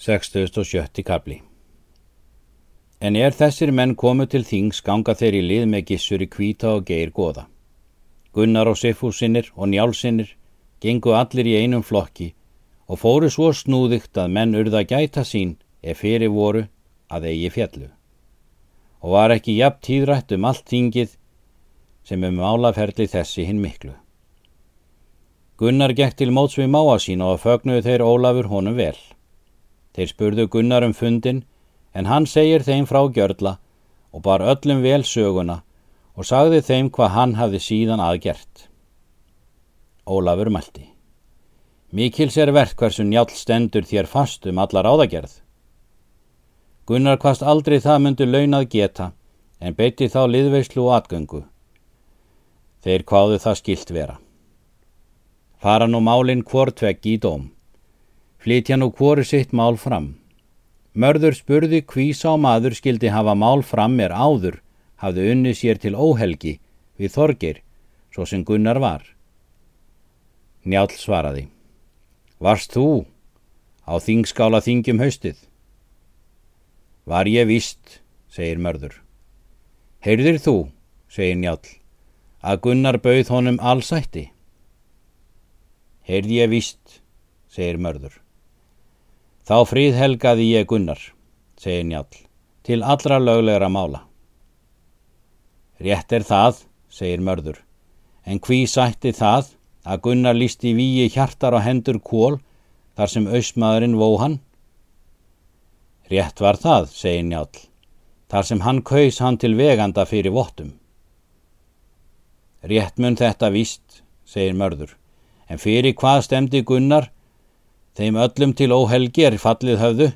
67. kapli En er þessir menn komu til þings ganga þeir í lið með gissur í kvíta og geir goða. Gunnar og Siffúsinnir og Njálsinnir gengu allir í einum flokki og fóru svo snúðygt að menn urða gæta sín ef fyrir voru að eigi fjallu. Og var ekki jafn tíðrætt um allt þingið sem um álaferli þessi hinn miklu. Gunnar gekk til móts við máa sín og fögnuðu þeir Ólafur honum vel. Þeir spurðu Gunnar um fundin en hann segir þeim frá gjörla og bar öllum vel söguna og sagði þeim hvað hann hafði síðan aðgert. Ólafur mælti. Mikils er verð hversu njálf stendur þér fast um allar áðagerð. Gunnar hvast aldrei það myndu launað geta en beiti þá liðveislu og atgöngu. Þeir hvaðu það skilt vera. Fara nú málinn hvortvegg í dóm flytja nú hvoru sitt mál fram. Mörður spurði hví sá maður skildi hafa mál fram er áður, hafði unni sér til óhelgi við þorgir, svo sem Gunnar var. Njál svaraði. Varst þú á þingskála þingjum haustið? Var ég vist, segir mörður. Heyrðir þú, segir Njál, að Gunnar bauð honum allsætti? Heyrði ég vist, segir mörður. Þá fríðhelgaði ég Gunnar, segir Njál, til allra löglegra mála. Rétt er það, segir mörður, en hví sætti það að Gunnar lísti víi hjartar á hendur kól þar sem ausmaðurinn vó hann? Rétt var það, segir Njál, þar sem hann kaus hann til veganda fyrir vottum. Rétt mun þetta víst, segir mörður, en fyrir hvað stemdi Gunnar Þeim öllum til óhelgi er fallið höfðu.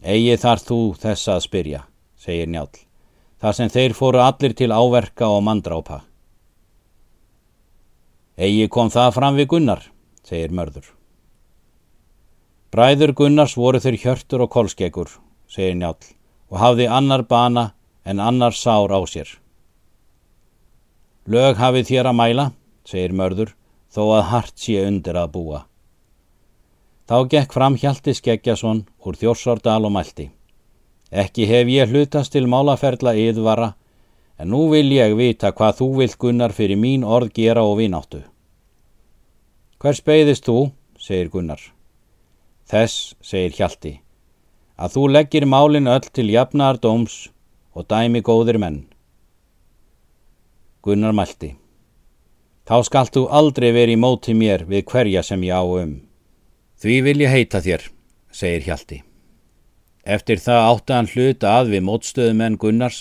Egi þar þú þessa að spyrja, segir Njál, þar sem þeir fóru allir til áverka og mandrápa. Egi kom það fram við Gunnar, segir mörður. Bræður Gunnars voru þeir hjörtur og kolskeggur, segir Njál, og hafði annar bana en annar sár á sér. Lög hafið þér að mæla, segir mörður, þó að hart sé undir að búa. Þá gekk fram Hjalti Skeggjason úr Þjórsordal og mælti. Ekki hef ég hlutast til málaferla yðvara, en nú vil ég vita hvað þú vilt Gunnar fyrir mín orð gera og vináttu. Hvers beigðist þú, segir Gunnar. Þess, segir Hjalti, að þú leggir málin öll til jafnar dóms og dæmi góðir menn. Gunnar mælti. Þá skalt þú aldrei verið í móti mér við hverja sem ég á um. Því vil ég heita þér, segir Hjalti. Eftir það átti hann hluta að við mótstöðumenn Gunnars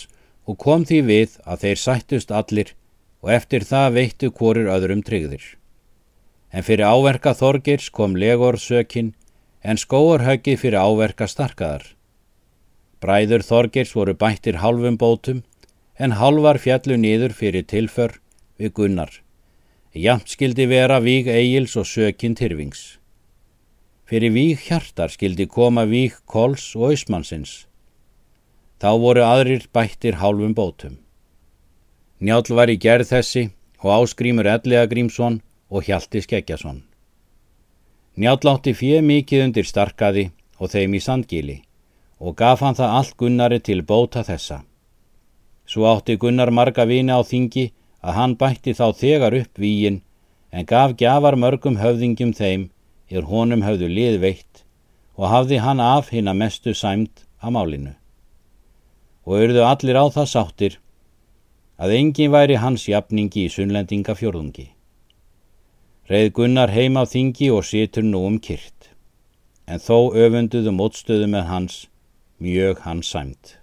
og kom því við að þeir sættust allir og eftir það veittu hvorir öðrum tryggðir. En fyrir áverka Þorgirs kom legorsökin en skóarhöggi fyrir áverka starkaðar. Bræður Þorgirs voru bættir halvum bótum en halvar fjallu niður fyrir tilför við Gunnar. Jamt skildi vera víg eigils og sökin tyrfings. Fyrir víg hjartar skildi koma víg kols og ausmannsins. Þá voru aðrir bættir hálfum bótum. Njál var í gerð þessi og áskrýmur Ellega Grímsson og Hjalti Skeggjason. Njál átti fjö mikið undir starkaði og þeim í sandgíli og gaf hann það allt Gunnari til bóta þessa. Svo átti Gunnar marga vini á þingi að hann bætti þá þegar upp víin en gaf gjafar mörgum höfðingjum þeim er honum höfðu lið veitt og hafði hann af hinn að mestu sæmt að málinu. Og auððu allir á það sáttir að engin væri hans jafningi í sunnlendinga fjörðungi. Reið Gunnar heim á þingi og situr nú um kyrt, en þó öfunduðu mótstöðu með hans mjög hans sæmt.